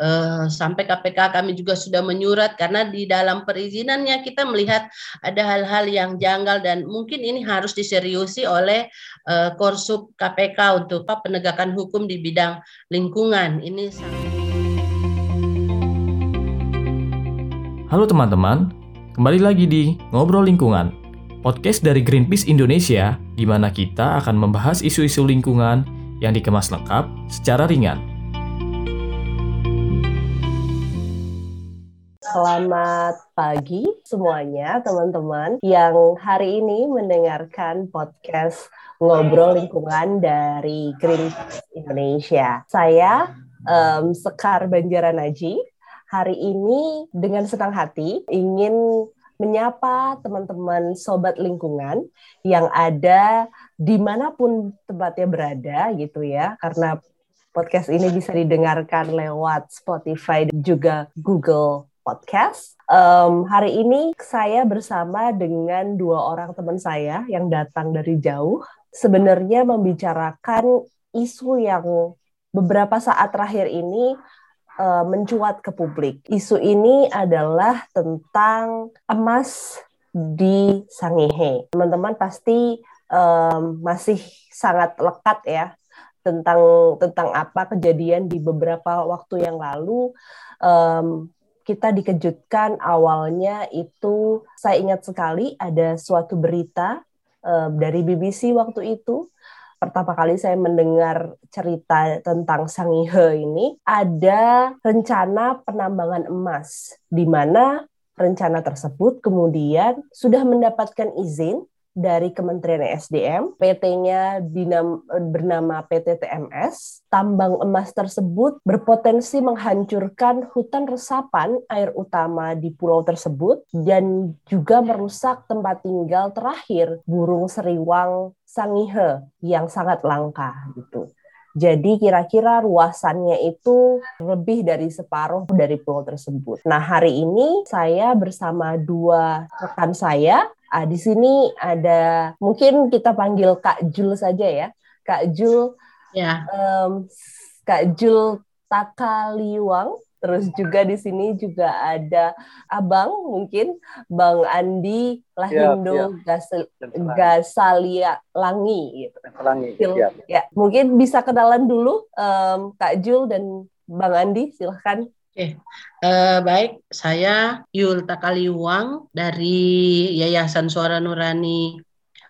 uh, sampai KPK kami juga sudah menyurat karena di dalam perizinannya kita melihat ada hal-hal yang janggal dan mungkin ini harus diseriusi oleh uh, Korsup KPK untuk apa, penegakan hukum di bidang lingkungan. Ini Halo teman-teman, kembali lagi di Ngobrol Lingkungan, podcast dari Greenpeace Indonesia di mana kita akan membahas isu-isu lingkungan yang dikemas lengkap secara ringan. Selamat pagi semuanya teman-teman yang hari ini mendengarkan podcast Ngobrol Lingkungan dari Greenpeace Indonesia. Saya um, Sekar Banjaran Naji. Hari ini dengan senang hati ingin menyapa teman-teman sobat lingkungan yang ada di mana pun tempatnya berada gitu ya karena podcast ini bisa didengarkan lewat Spotify dan juga Google Podcast. Um, hari ini saya bersama dengan dua orang teman saya yang datang dari jauh, sebenarnya membicarakan isu yang beberapa saat terakhir ini uh, mencuat ke publik. Isu ini adalah tentang emas di Sangihe. Teman-teman pasti um, masih sangat lekat ya tentang tentang apa kejadian di beberapa waktu yang lalu. Um, kita dikejutkan awalnya itu saya ingat sekali ada suatu berita um, dari BBC waktu itu. Pertama kali saya mendengar cerita tentang Sangihe ini, ada rencana penambangan emas, di mana rencana tersebut kemudian sudah mendapatkan izin dari Kementerian SDM, PT-nya bernama PT TMS. Tambang emas tersebut berpotensi menghancurkan hutan resapan air utama di pulau tersebut dan juga merusak tempat tinggal terakhir burung seriwang sangihe yang sangat langka gitu. Jadi kira-kira ruasannya itu lebih dari separuh dari pulau tersebut. Nah hari ini saya bersama dua rekan saya Ah, di sini ada mungkin kita panggil Kak Jul saja ya. Kak Jul, ya. Um, Kak Jul Takaliwang. Terus juga di sini juga ada Abang mungkin Bang Andi Lahindo ya, ya. Gasalia Langi gitu. Langi. Ya. ya. Mungkin bisa kenalan dulu um, Kak Jul dan Bang Andi silahkan. Oke, uh, baik. Saya Yul Takaliwang dari Yayasan Suara Nurani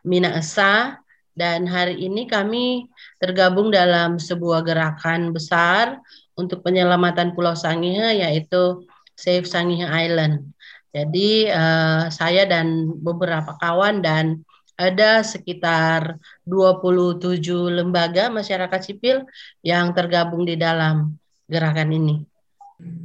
Minasa dan hari ini kami tergabung dalam sebuah gerakan besar untuk penyelamatan Pulau Sangihe yaitu Save Sangihe Island. Jadi uh, saya dan beberapa kawan dan ada sekitar 27 lembaga masyarakat sipil yang tergabung di dalam gerakan ini.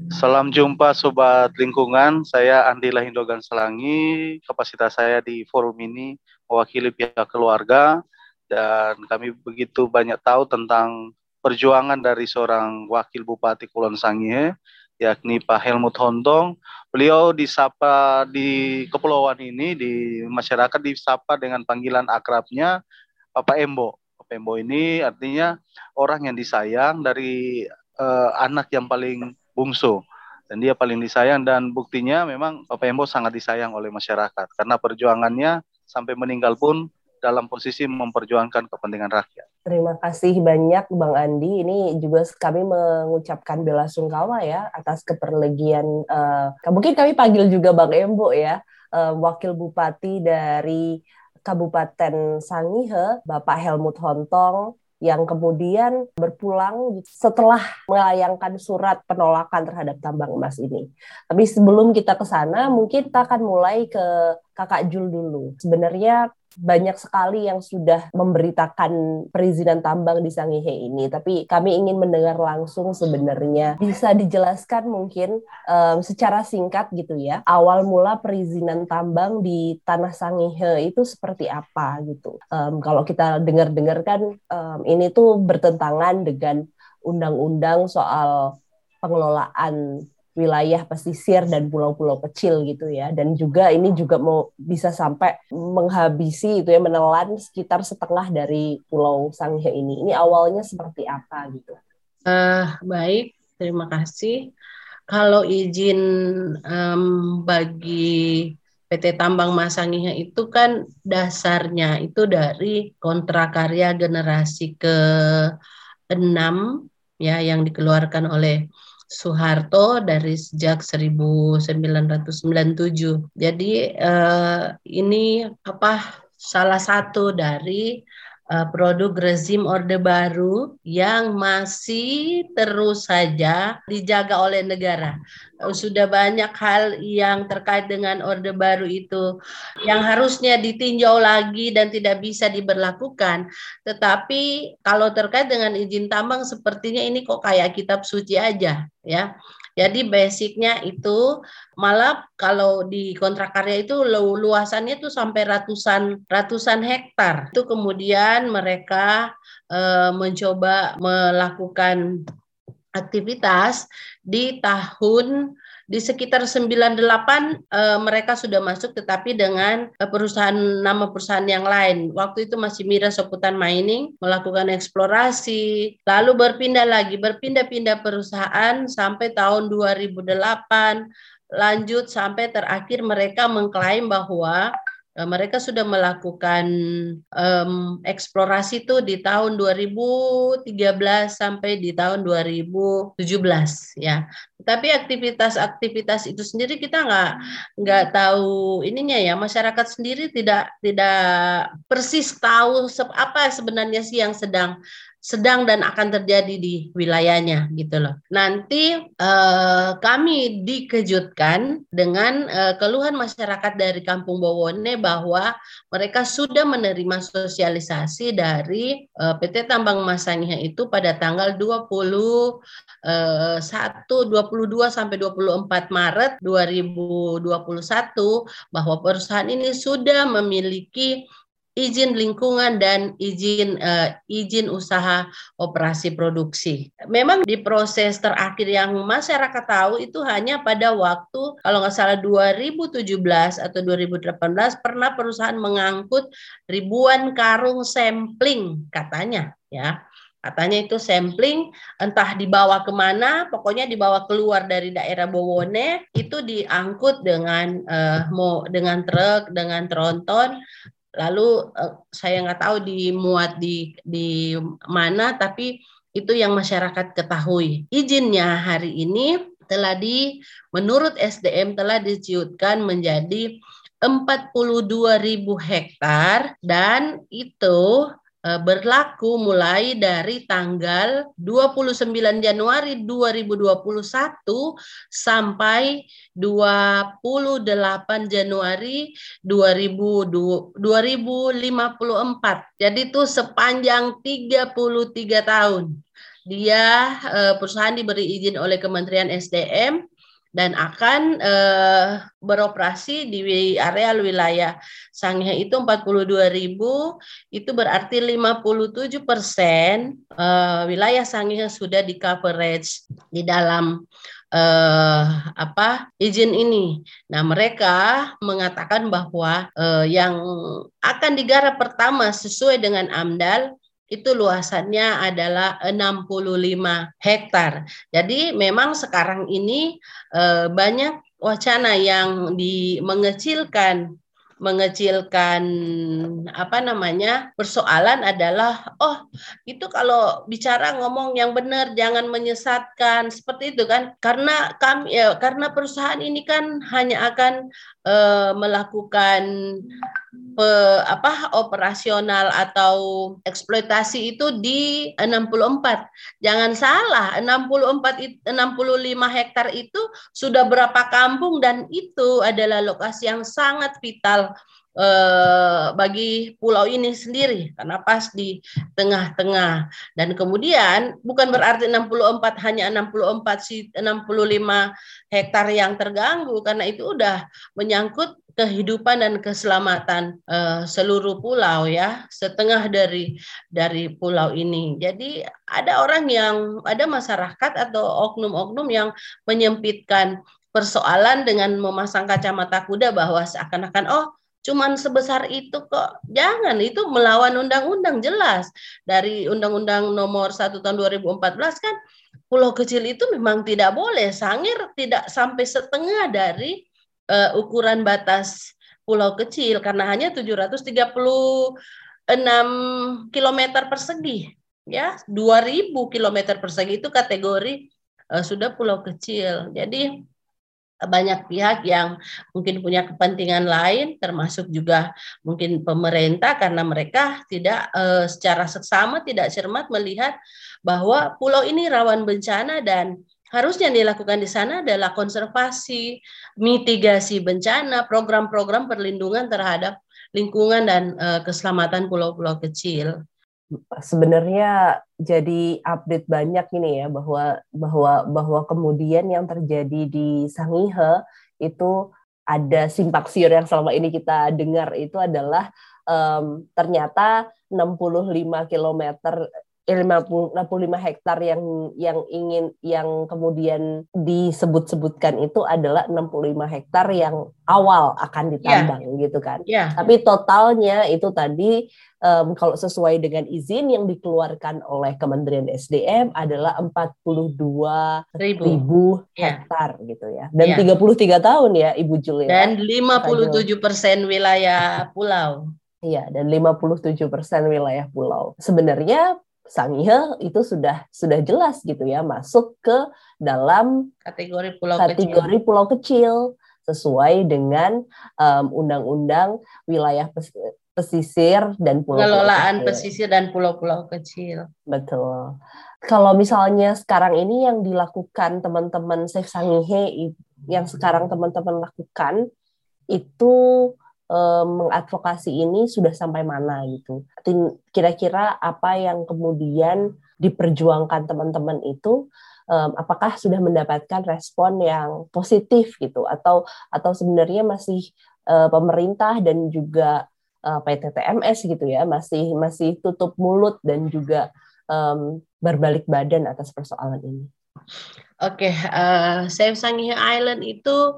Salam jumpa Sobat Lingkungan, saya Andi Lahindo Ganselangi, kapasitas saya di forum ini mewakili pihak keluarga, dan kami begitu banyak tahu tentang perjuangan dari seorang wakil Bupati Kulon Sangihe, yakni Pak Helmut Hontong. Beliau disapa di kepulauan ini, di masyarakat disapa dengan panggilan akrabnya Bapak Embo. Bapak Embo ini artinya orang yang disayang dari uh, anak yang paling bungsu dan dia paling disayang dan buktinya memang Bapak Embo sangat disayang oleh masyarakat karena perjuangannya sampai meninggal pun dalam posisi memperjuangkan kepentingan rakyat. Terima kasih banyak Bang Andi. Ini juga kami mengucapkan bela sungkawa ya atas keperlegian. Uh, mungkin kami panggil juga Bang Embo ya, uh, Wakil Bupati dari Kabupaten Sangihe, Bapak Helmut Hontong yang kemudian berpulang setelah melayangkan surat penolakan terhadap tambang emas ini. Tapi sebelum kita ke sana, mungkin kita akan mulai ke Kakak Jul dulu. Sebenarnya banyak sekali yang sudah memberitakan perizinan tambang di Sangihe ini, tapi kami ingin mendengar langsung sebenarnya bisa dijelaskan mungkin um, secara singkat gitu ya, awal mula perizinan tambang di tanah Sangihe itu seperti apa gitu. Um, kalau kita dengar-dengar kan um, ini tuh bertentangan dengan undang-undang soal pengelolaan wilayah pesisir dan pulau-pulau kecil gitu ya. Dan juga ini juga mau bisa sampai menghabisi itu ya menelan sekitar setengah dari pulau Sangihe ini. Ini awalnya seperti apa gitu? Uh, baik terima kasih. Kalau izin um, bagi PT Tambang Masangiha itu kan dasarnya itu dari kontrak karya generasi ke-6 ya yang dikeluarkan oleh Soeharto dari sejak 1997. Jadi eh, ini apa salah satu dari produk rezim Orde Baru yang masih terus saja dijaga oleh negara. Sudah banyak hal yang terkait dengan Orde Baru itu yang harusnya ditinjau lagi dan tidak bisa diberlakukan. Tetapi kalau terkait dengan izin tambang sepertinya ini kok kayak kitab suci aja ya. Jadi basicnya itu malah kalau di kontrak karya itu luasannya itu sampai ratusan ratusan hektar. Itu kemudian mereka e, mencoba melakukan aktivitas di tahun di sekitar 98 uh, mereka sudah masuk tetapi dengan uh, perusahaan nama perusahaan yang lain. Waktu itu masih Mira Soputan Mining melakukan eksplorasi, lalu berpindah lagi, berpindah-pindah perusahaan sampai tahun 2008 lanjut sampai terakhir mereka mengklaim bahwa Eh, mereka sudah melakukan um, eksplorasi itu di tahun 2013 sampai di tahun 2017 ya. Tapi aktivitas-aktivitas itu sendiri kita nggak nggak tahu ininya ya masyarakat sendiri tidak tidak persis tahu apa sebenarnya sih yang sedang sedang dan akan terjadi di wilayahnya gitu loh. Nanti eh, kami dikejutkan dengan eh, keluhan masyarakat dari Kampung Bowone bahwa mereka sudah menerima sosialisasi dari eh, PT Tambang Masangnya itu pada tanggal 20 eh, 1 22 sampai 24 Maret 2021 bahwa perusahaan ini sudah memiliki izin lingkungan dan izin uh, izin usaha operasi produksi. Memang di proses terakhir yang masyarakat tahu itu hanya pada waktu kalau nggak salah 2017 atau 2018 pernah perusahaan mengangkut ribuan karung sampling katanya ya. Katanya itu sampling entah dibawa ke mana, pokoknya dibawa keluar dari daerah Bowone itu diangkut dengan uh, mo dengan truk, dengan tronton lalu uh, saya nggak tahu dimuat di di mana tapi itu yang masyarakat ketahui. Izinnya hari ini telah di menurut SDM telah diciutkan menjadi 42.000 hektar dan itu Eh, berlaku mulai dari tanggal 29 Januari 2021 sampai 28 Januari 2054. Jadi itu sepanjang 33 tahun. Dia eh, perusahaan diberi izin oleh Kementerian SDM dan akan uh, beroperasi di area wilayah Sanghe itu 42 ribu, itu berarti 57 persen uh, wilayah Sanghe sudah di coverage di dalam uh, apa izin ini. Nah mereka mengatakan bahwa uh, yang akan digarap pertama sesuai dengan AMDAL itu luasannya adalah 65 hektar. Jadi memang sekarang ini eh, banyak wacana yang di mengecilkan mengecilkan apa namanya persoalan adalah oh itu kalau bicara ngomong yang benar jangan menyesatkan seperti itu kan karena kami ya karena perusahaan ini kan hanya akan uh, melakukan pe, apa operasional atau eksploitasi itu di 64. Jangan salah, 64 65 hektar itu sudah berapa kampung dan itu adalah lokasi yang sangat vital eh, bagi pulau ini sendiri karena pas di tengah-tengah. Dan kemudian bukan berarti 64 hanya 64 si 65 hektar yang terganggu karena itu udah menyangkut kehidupan dan keselamatan uh, seluruh pulau ya setengah dari dari pulau ini. Jadi ada orang yang ada masyarakat atau oknum-oknum yang menyempitkan persoalan dengan memasang kacamata kuda bahwa seakan-akan oh cuman sebesar itu kok jangan itu melawan undang-undang jelas dari undang-undang nomor 1 tahun 2014 kan pulau kecil itu memang tidak boleh. Sangir tidak sampai setengah dari uh, ukuran batas pulau kecil karena hanya 736 km persegi ya 2000 km persegi itu kategori uh, sudah pulau kecil. Jadi banyak pihak yang mungkin punya kepentingan lain termasuk juga mungkin pemerintah karena mereka tidak uh, secara seksama tidak cermat melihat bahwa pulau ini rawan bencana dan harusnya yang dilakukan di sana adalah konservasi, mitigasi bencana, program-program perlindungan terhadap lingkungan dan uh, keselamatan pulau-pulau kecil. Sebenarnya jadi update banyak ini ya bahwa bahwa bahwa kemudian yang terjadi di Sangihe itu ada simpak siur yang selama ini kita dengar itu adalah um, ternyata 65 km 50 65 hektar yang yang ingin yang kemudian disebut-sebutkan itu adalah 65 hektar yang awal akan ditambang yeah. gitu kan. Yeah. Tapi totalnya itu tadi um, kalau sesuai dengan izin yang dikeluarkan oleh Kementerian SDM adalah 42 ribu, ribu yeah. hektar gitu ya. Dan yeah. 33 tahun ya Ibu Julia. Dan 57 persen wilayah pulau. Iya, dan 57 persen wilayah pulau. Sebenarnya Sangihe itu sudah sudah jelas gitu ya masuk ke dalam kategori pulau kategori kecil. pulau kecil sesuai dengan undang-undang um, wilayah pesisir dan pulau pengelolaan pesisir dan pulau-pulau kecil. Betul. Kalau misalnya sekarang ini yang dilakukan teman-teman Safe Sangihe yang sekarang teman-teman lakukan itu Eh, mengadvokasi ini sudah sampai mana gitu. Kira-kira apa yang kemudian diperjuangkan teman-teman itu um, apakah sudah mendapatkan respon yang positif gitu atau atau sebenarnya masih uh, pemerintah dan juga uh, eh, PT TMS gitu ya masih masih tutup mulut dan juga um, berbalik badan atas persoalan ini. Oke, okay, uh, Save Sangihe Island itu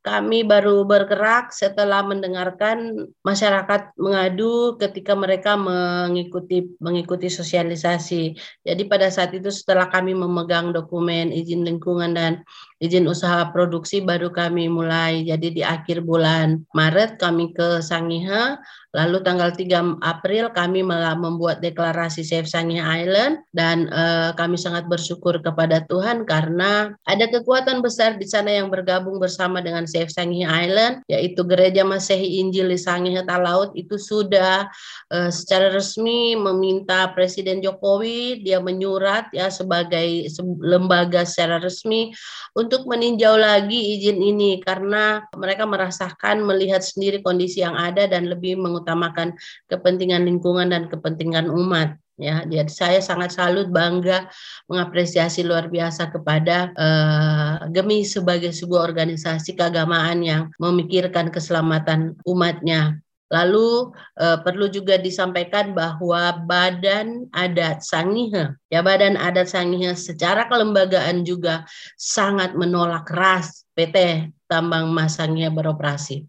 kami baru bergerak setelah mendengarkan masyarakat mengadu ketika mereka mengikuti mengikuti sosialisasi. Jadi pada saat itu setelah kami memegang dokumen izin lingkungan dan izin usaha produksi baru kami mulai. Jadi di akhir bulan Maret kami ke Sangihe Lalu tanggal 3 April kami membuat deklarasi Save Sangihe Island dan uh, kami sangat bersyukur kepada Tuhan karena ada kekuatan besar di sana yang bergabung bersama dengan Save Sangihe Island yaitu Gereja Masehi Injil di Sangihe Talaut itu sudah uh, secara resmi meminta Presiden Jokowi dia menyurat ya sebagai lembaga secara resmi untuk meninjau lagi izin ini karena mereka merasakan melihat sendiri kondisi yang ada dan lebih meng mengutamakan kepentingan lingkungan dan kepentingan umat ya jadi saya sangat salut bangga mengapresiasi luar biasa kepada uh, Gemi sebagai sebuah organisasi keagamaan yang memikirkan keselamatan umatnya Lalu uh, perlu juga disampaikan bahwa Badan Adat Sangihe, ya Badan Adat Sangihe secara kelembagaan juga sangat menolak keras PT Tambang Mas beroperasi.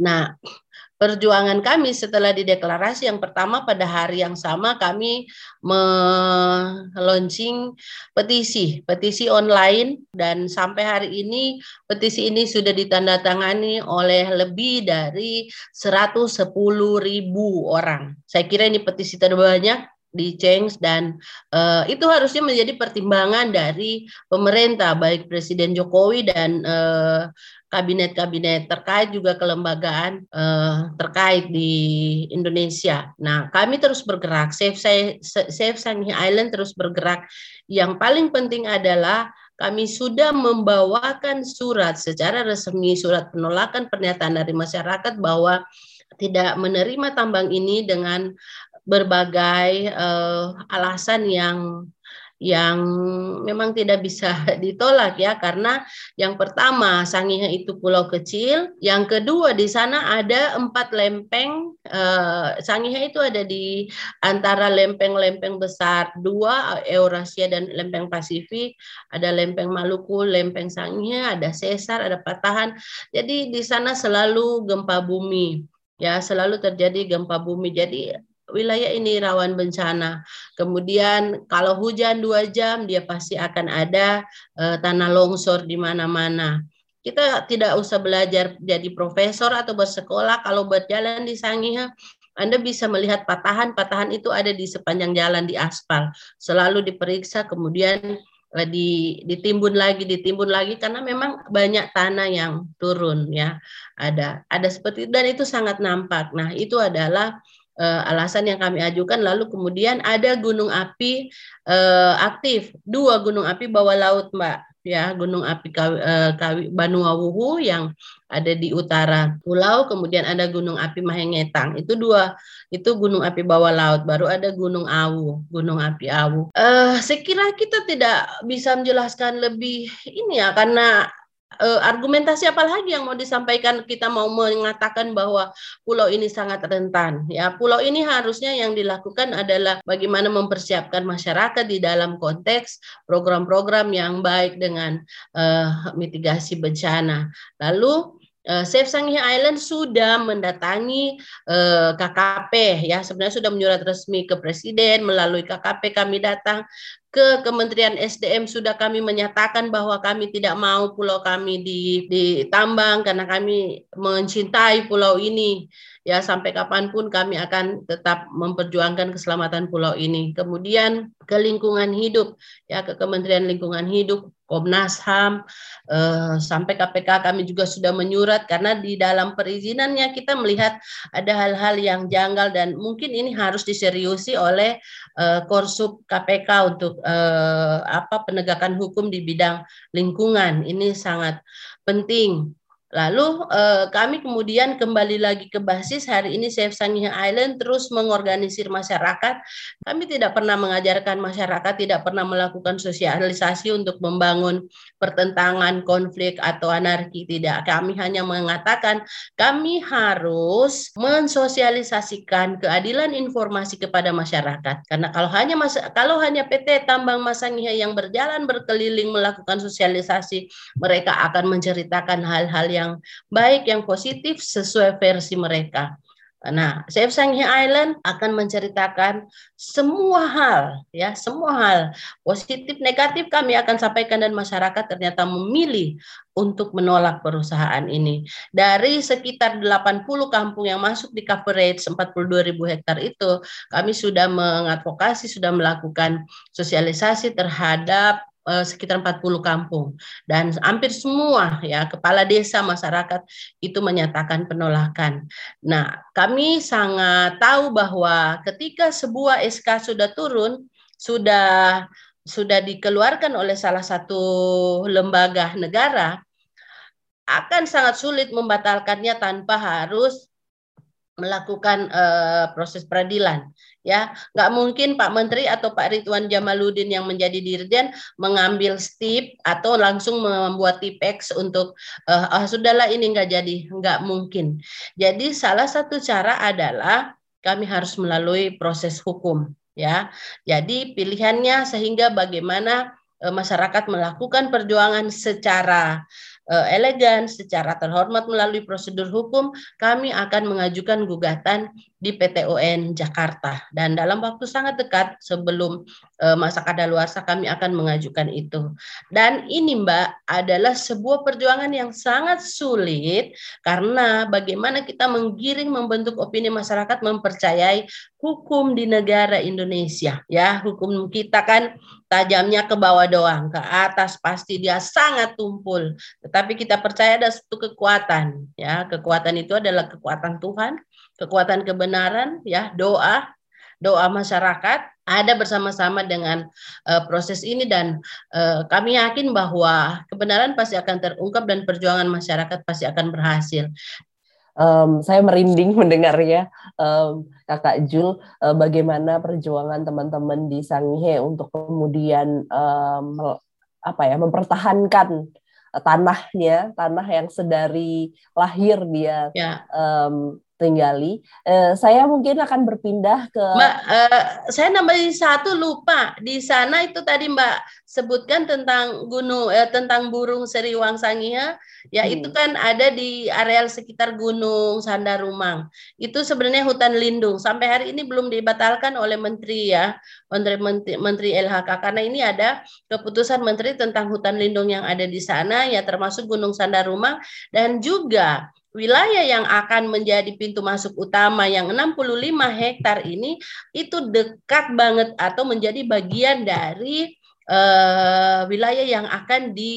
Nah, perjuangan kami setelah dideklarasi yang pertama pada hari yang sama kami meluncing petisi, petisi online dan sampai hari ini petisi ini sudah ditandatangani oleh lebih dari 110 ribu orang. Saya kira ini petisi terbanyak di change dan uh, itu harusnya menjadi pertimbangan dari pemerintah baik Presiden Jokowi dan uh, kabinet-kabinet terkait juga kelembagaan uh, terkait di Indonesia. Nah, kami terus bergerak, Save, Save Sangihe Island terus bergerak. Yang paling penting adalah kami sudah membawakan surat secara resmi, surat penolakan pernyataan dari masyarakat bahwa tidak menerima tambang ini dengan berbagai uh, alasan yang yang memang tidak bisa ditolak ya karena yang pertama Sangihe itu pulau kecil, yang kedua di sana ada empat lempeng eh, Sangihe itu ada di antara lempeng-lempeng besar dua Eurasia dan lempeng Pasifik, ada lempeng Maluku, lempeng Sangihe, ada sesar, ada patahan. Jadi di sana selalu gempa bumi ya selalu terjadi gempa bumi. Jadi wilayah ini rawan bencana. Kemudian kalau hujan dua jam dia pasti akan ada uh, tanah longsor di mana-mana. Kita tidak usah belajar jadi profesor atau bersekolah kalau berjalan di Sangihe anda bisa melihat patahan-patahan itu ada di sepanjang jalan di aspal. Selalu diperiksa kemudian eh, di, ditimbun lagi, ditimbun lagi karena memang banyak tanah yang turun ya. Ada ada seperti itu dan itu sangat nampak. Nah, itu adalah uh, alasan yang kami ajukan lalu kemudian ada gunung api uh, aktif, dua gunung api bawah laut, Mbak ya Gunung Api Kawi, uh, Kawi Banuawuhu yang ada di utara pulau, kemudian ada Gunung Api Mahengetang. Itu dua, itu Gunung Api bawah laut. Baru ada Gunung Awu, Gunung Api Awu. Uh, saya kira kita tidak bisa menjelaskan lebih ini ya, karena uh, argumentasi apa lagi yang mau disampaikan? Kita mau mengatakan bahwa pulau ini sangat rentan ya. Pulau ini harusnya yang dilakukan adalah bagaimana mempersiapkan masyarakat di dalam konteks program-program yang baik dengan uh, mitigasi bencana. Lalu Uh, Safe Sangihe Island sudah mendatangi uh, KKP ya. Sebenarnya sudah menyurat resmi ke presiden. Melalui KKP kami datang ke Kementerian SDM sudah kami menyatakan bahwa kami tidak mau pulau kami ditambang karena kami mencintai pulau ini. Ya sampai kapan pun kami akan tetap memperjuangkan keselamatan pulau ini. Kemudian ke lingkungan hidup ya ke Kementerian Lingkungan Hidup Komnas HAM eh, sampai KPK kami juga sudah menyurat karena di dalam perizinannya kita melihat ada hal-hal yang janggal dan mungkin ini harus diseriusi oleh eh, Korsup KPK untuk eh, apa penegakan hukum di bidang lingkungan. Ini sangat penting Lalu eh, kami kemudian kembali lagi ke basis hari ini Safe Sangihe Island terus mengorganisir masyarakat. Kami tidak pernah mengajarkan masyarakat, tidak pernah melakukan sosialisasi untuk membangun pertentangan, konflik atau anarki. Tidak, kami hanya mengatakan kami harus mensosialisasikan keadilan informasi kepada masyarakat. Karena kalau hanya mas kalau hanya PT Tambang Masangihe yang berjalan berkeliling melakukan sosialisasi, mereka akan menceritakan hal-hal yang yang baik, yang positif sesuai versi mereka. Nah, Safe Sanghi Island akan menceritakan semua hal, ya, semua hal positif, negatif kami akan sampaikan dan masyarakat ternyata memilih untuk menolak perusahaan ini. Dari sekitar 80 kampung yang masuk di coverage 42 ribu hektar itu, kami sudah mengadvokasi, sudah melakukan sosialisasi terhadap uh, sekitar 40 kampung dan hampir semua ya kepala desa masyarakat itu menyatakan penolakan. Nah, kami sangat tahu bahwa ketika sebuah SK sudah turun, sudah sudah dikeluarkan oleh salah satu lembaga negara akan sangat sulit membatalkannya tanpa harus melakukan uh, proses peradilan ya. Nggak mungkin Pak Menteri atau Pak Ridwan Jamaludin yang menjadi dirjen mengambil stip atau langsung membuat tipex untuk uh, oh, sudahlah ini nggak jadi. Nggak mungkin. Jadi salah satu cara adalah kami harus melalui proses hukum ya. Jadi pilihannya sehingga bagaimana uh, masyarakat melakukan perjuangan secara elegan, secara terhormat melalui prosedur hukum, kami akan mengajukan gugatan di PTON Jakarta. Dan dalam waktu sangat dekat sebelum uh, masa kadaluarsa kami akan mengajukan itu. Dan ini Mbak adalah sebuah perjuangan yang sangat sulit karena bagaimana kita menggiring membentuk opini masyarakat mempercayai hukum di negara Indonesia ya. Hukum kita kan tajamnya ke bawah doang ke atas pasti dia sangat tumpul. Tetapi kita percaya ada satu kekuatan ya. Kekuatan itu adalah kekuatan Tuhan kekuatan kebenaran ya doa doa masyarakat ada bersama-sama dengan uh, proses ini dan uh, kami yakin bahwa kebenaran pasti akan terungkap dan perjuangan masyarakat pasti akan berhasil. Um, saya merinding mendengarnya, um, Kakak Jul, uh, bagaimana perjuangan teman-teman di Sangihe untuk kemudian um, apa ya mempertahankan tanahnya, tanah yang sedari lahir dia ya. um, tinggali. Uh, saya mungkin akan berpindah ke Mbak, uh, saya nambahin satu lupa. Di sana itu tadi Mbak sebutkan tentang gunung eh, tentang burung seriwang sangiha, ya hmm. itu kan ada di areal sekitar Gunung Sandarumang. Itu sebenarnya hutan lindung. Sampai hari ini belum dibatalkan oleh menteri ya, menteri menteri, menteri LHK karena ini ada keputusan menteri tentang hutan lindung yang ada di sana ya termasuk Gunung Sandarumang dan juga wilayah yang akan menjadi pintu masuk utama yang 65 hektar ini itu dekat banget atau menjadi bagian dari uh, wilayah yang akan di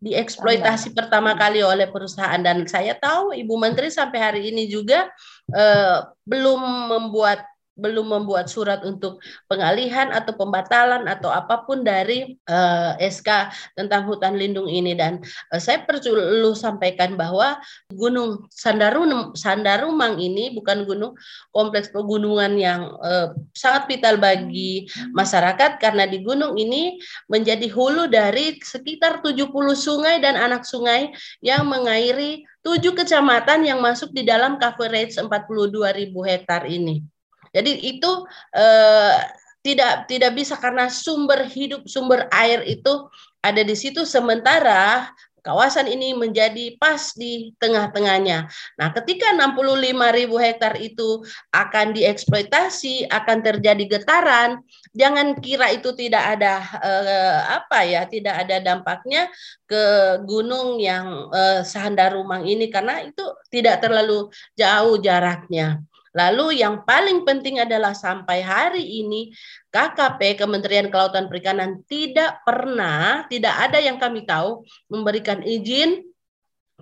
dieksploitasi pertama kali oleh perusahaan. Dan saya tahu Ibu Menteri sampai hari ini juga uh, belum membuat belum membuat surat untuk pengalihan atau pembatalan atau apa pun dari uh, eh, SK tentang hutan lindung ini dan uh, saya perlu sampaikan bahwa Gunung Sandarum Sandarumang ini bukan gunung kompleks pegunungan yang uh, sangat vital bagi masyarakat karena di gunung ini menjadi hulu dari sekitar 70 sungai dan anak sungai yang mengairi tujuh kecamatan yang masuk di dalam coverage 42.000 hektar ini. Jadi itu eh, tidak tidak bisa karena sumber hidup sumber air itu ada di situ sementara kawasan ini menjadi pas di tengah-tengahnya. Nah, ketika 65 ribu hektar itu akan dieksploitasi, akan terjadi getaran, jangan kira itu tidak ada eh, apa ya, tidak ada dampaknya ke gunung yang eh, ini karena itu tidak terlalu jauh jaraknya. Lalu yang paling penting adalah sampai hari ini KKP Kementerian Kelautan Perikanan tidak pernah, tidak ada yang kami tahu memberikan izin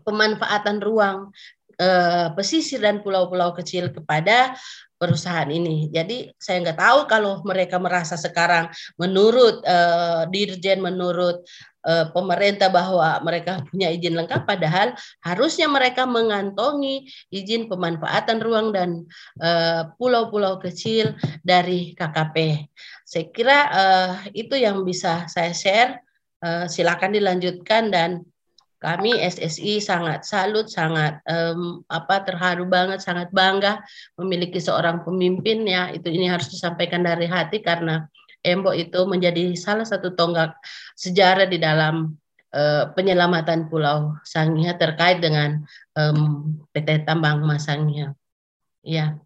pemanfaatan ruang eh, pesisir dan pulau-pulau kecil kepada perusahaan ini. Jadi saya nggak tahu kalau mereka merasa sekarang menurut eh, dirjen, menurut uh, pemerintah bahwa mereka punya izin lengkap padahal harusnya mereka mengantongi izin pemanfaatan ruang dan eh, pulau-pulau uh, kecil dari KKP. Saya kira uh, itu yang bisa saya share. Uh, silakan dilanjutkan dan kami SSI sangat salut, sangat um, apa terharu banget, sangat bangga memiliki seorang pemimpin ya. Itu ini harus disampaikan dari hati karena Embo itu menjadi salah satu tonggak sejarah di dalam uh, penyelamatan Pulau Sangihe terkait dengan um, PT Tambang Mas Sangihe. Ya.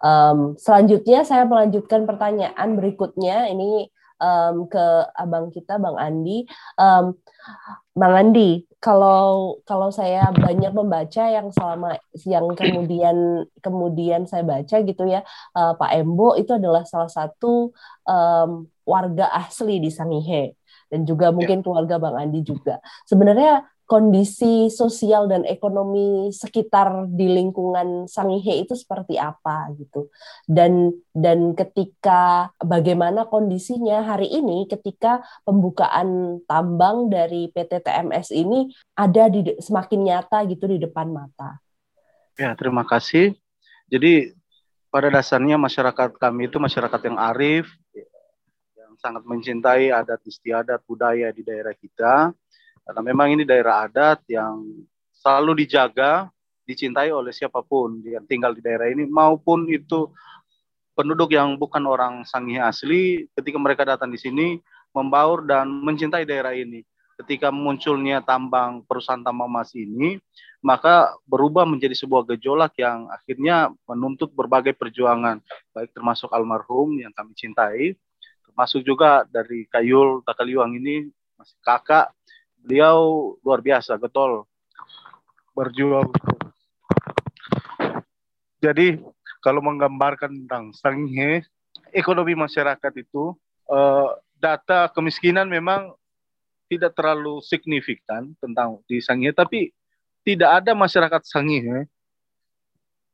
Um, selanjutnya saya melanjutkan pertanyaan berikutnya ini um, ke abang kita Bang Andi. Um, Bang Andi, kalau kalau saya banyak membaca yang selama yang kemudian kemudian saya baca gitu ya, uh, Pak Embo itu adalah salah satu um, warga asli di Sangihe dan juga mungkin ya. keluarga Bang Andi juga. Sebenarnya kondisi sosial dan ekonomi sekitar di lingkungan Sangihe itu seperti apa gitu dan dan ketika bagaimana kondisinya hari ini ketika pembukaan tambang dari PT TMS ini ada di semakin nyata gitu di depan mata. Ya terima kasih. Jadi pada dasarnya masyarakat kami itu masyarakat yang arif, yang sangat mencintai adat istiadat budaya di daerah kita karena memang ini daerah adat yang selalu dijaga, dicintai oleh siapa pun yang tinggal di daerah ini, maupun itu penduduk yang bukan orang Sangihe asli, ketika mereka datang di sini, membaur dan mencintai daerah ini. Ketika munculnya tambang perusahaan tambang emas ini, maka berubah menjadi sebuah gejolak yang akhirnya menuntut berbagai perjuangan, baik termasuk almarhum yang kami cintai, termasuk juga dari Kayul Takaliwang ini masih kakak beliau luar biasa, getol berjuang. Jadi kalau menggambarkan tentang Sangihe, ekonomi masyarakat itu uh, data kemiskinan memang tidak terlalu signifikan tentang di Sangihe, tapi tidak ada masyarakat Sangihe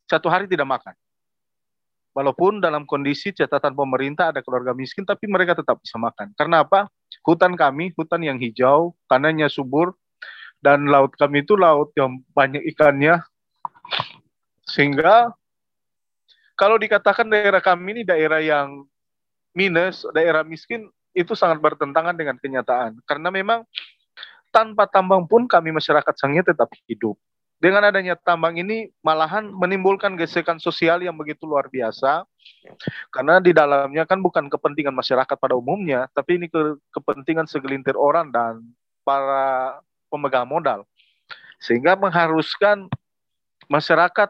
satu hari tidak makan. Walaupun dalam kondisi catatan pemerintah ada keluarga miskin, tapi mereka tetap bisa makan. Karena apa? Hutan kami, hutan yang hijau, tanahnya subur, dan laut kami itu laut yang banyak ikannya. Sehingga kalau dikatakan daerah kami ini daerah yang minus, daerah miskin, itu sangat bertentangan dengan kenyataan. Karena memang tanpa tambang pun kami masyarakat sangnya tetap hidup. dengan adanya tambang ini malahan menimbulkan gesekan sosial yang begitu luar biasa karena di dalamnya kan bukan kepentingan masyarakat pada umumnya tapi ini ke kepentingan segelintir orang dan para pemegang modal. Sehingga mengharuskan masyarakat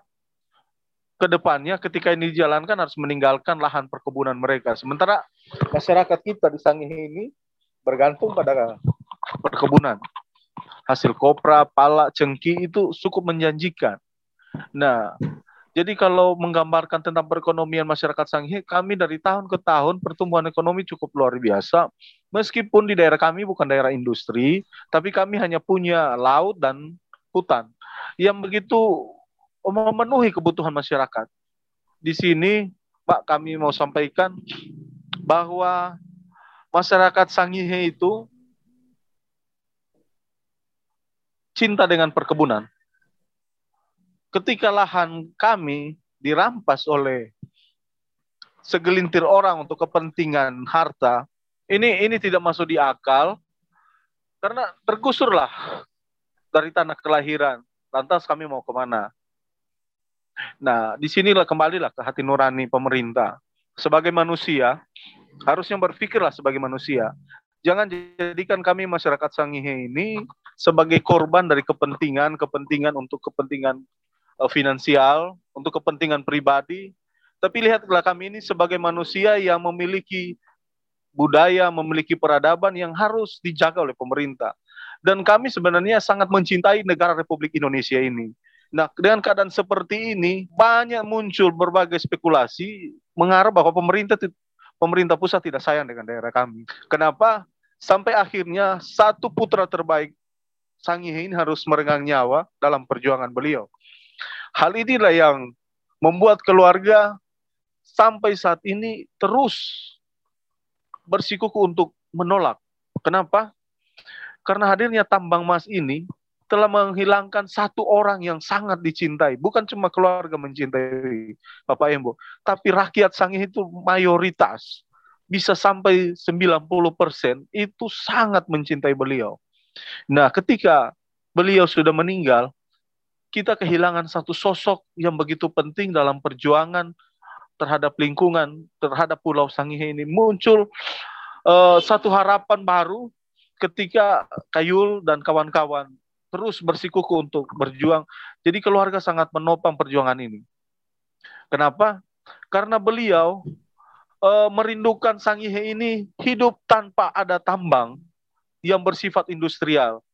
ke depannya ketika ini dijalankan harus meninggalkan lahan perkebunan mereka. Sementara masyarakat kita di Sangihe ini bergantung pada perkebunan. Hasil kopra, pala, cengki itu cukup menjanjikan. Nah, jadi kalau menggambarkan tentang perekonomian masyarakat Sanghe, kami dari tahun ke tahun pertumbuhan ekonomi cukup luar biasa. Meskipun di daerah kami bukan daerah industri, tapi kami hanya punya laut dan hutan yang begitu memenuhi kebutuhan masyarakat. Di sini, Pak, kami mau sampaikan bahwa masyarakat Sangihe itu cinta dengan perkebunan. Ketika lahan kami dirampas oleh segelintir orang untuk kepentingan harta, ini ini tidak masuk di akal karena tergusurlah dari tanah kelahiran. Lantas kami mau ke mana? Nah, di sinilah kembalilah ke hati nurani pemerintah. Sebagai manusia, harusnya berpikirlah sebagai manusia. Jangan jadikan kami masyarakat Sangihe ini sebagai korban dari kepentingan-kepentingan untuk kepentingan finansial, untuk kepentingan pribadi. Tapi lihatlah kami ini sebagai manusia yang memiliki budaya, memiliki peradaban yang harus dijaga oleh pemerintah. Dan kami sebenarnya sangat mencintai negara Republik Indonesia ini. Nah, dengan keadaan seperti ini, banyak muncul berbagai spekulasi mengarah bahwa pemerintah pemerintah pusat tidak sayang dengan daerah kami. Kenapa? Sampai akhirnya satu putra terbaik Sangihe ini harus merenggang nyawa dalam perjuangan beliau. Hal inilah yang membuat keluarga sampai saat ini terus bersikuku untuk menolak. Kenapa? Karena hadirnya tambang emas ini telah menghilangkan satu orang yang sangat dicintai. Bukan cuma keluarga mencintai Bapak Embo, tapi rakyat Sangihe itu mayoritas bisa sampai 90% itu sangat mencintai beliau. Nah, ketika beliau sudah meninggal, kita kehilangan satu sosok yang begitu penting dalam perjuangan terhadap lingkungan, terhadap Pulau Sangihe ini. Muncul uh, satu harapan baru ketika Kayul dan kawan-kawan terus bersikuku untuk berjuang. Jadi keluarga sangat menopang perjuangan ini. Kenapa? Karena beliau uh, merindukan Sangihe ini hidup tanpa ada tambang, yang bersifat industrial.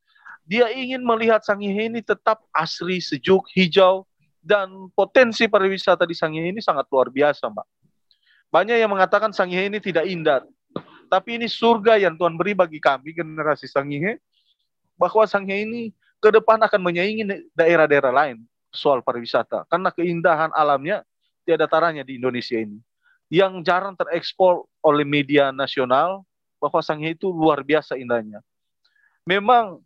Dia ingin melihat Sangihe ini tetap asri, sejuk, hijau, dan potensi pariwisata di Sangihe ini sangat luar biasa, Mbak. Banyak yang mengatakan Sangihe ini tidak indah, tapi ini surga yang Tuhan beri bagi kami, generasi Sangihe, bahwa Sangihe ini ke depan akan menyaingi daerah-daerah lain soal pariwisata. Karena keindahan alamnya tiada taranya di Indonesia ini. Yang jarang terekspor oleh media nasional, bahwa Sangihe itu luar biasa indahnya. Memang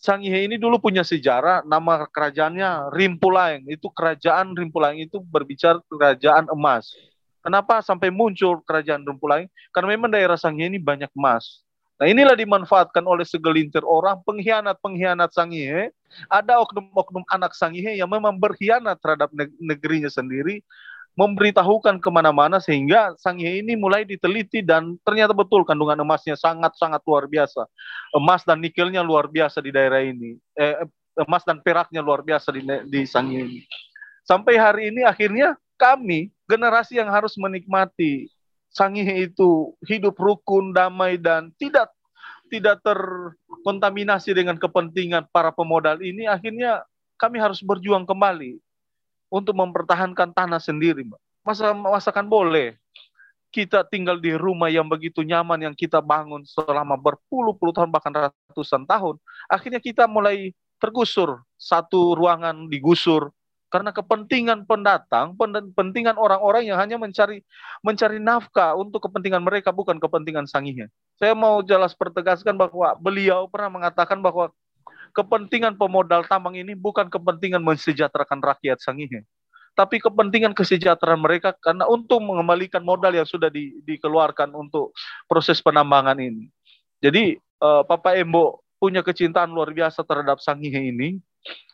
Sangihe ini dulu punya sejarah, nama kerajaannya Rimpulaing. Itu kerajaan Rimpulaing itu berbicara kerajaan emas. Kenapa sampai muncul kerajaan Rimpulaing? Karena memang daerah Sangihe ini banyak emas. Nah inilah dimanfaatkan oleh segelintir orang, pengkhianat-pengkhianat Sangihe. Ada oknum-oknum anak Sangihe yang memang berkhianat terhadap negerinya sendiri, memberitahukan ke mana-mana sehingga Sangihe ini mulai diteliti dan ternyata betul kandungan emasnya sangat-sangat luar biasa. Emas dan nikelnya luar biasa di daerah ini. Eh, emas dan peraknya luar biasa di, di ini. Sampai hari ini akhirnya kami generasi yang harus menikmati Sangihe itu hidup rukun, damai dan tidak tidak terkontaminasi dengan kepentingan para pemodal ini akhirnya kami harus berjuang kembali untuk mempertahankan tanah sendiri, Mbak. Masa masakan boleh. Kita tinggal di rumah yang begitu nyaman yang kita bangun selama berpuluh-puluh tahun bahkan ratusan tahun. Akhirnya kita mulai tergusur. Satu ruangan digusur karena kepentingan pendatang, kepentingan orang-orang yang hanya mencari mencari nafkah untuk kepentingan mereka bukan kepentingan sanginya. Saya mau jelas pertegaskan bahwa beliau pernah mengatakan bahwa kepentingan pemodal tambang ini bukan kepentingan mensejahterakan rakyat Sangihe, tapi kepentingan kesejahteraan mereka karena untuk mengembalikan modal yang sudah di, dikeluarkan untuk proses penambangan ini. Jadi uh, Papa Embo punya kecintaan luar biasa terhadap Sangihe ini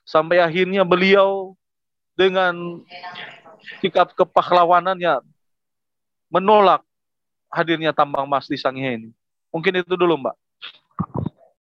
sampai akhirnya beliau dengan sikap kepahlawanannya menolak hadirnya tambang emas di Sangihe ini. Mungkin itu dulu Mbak.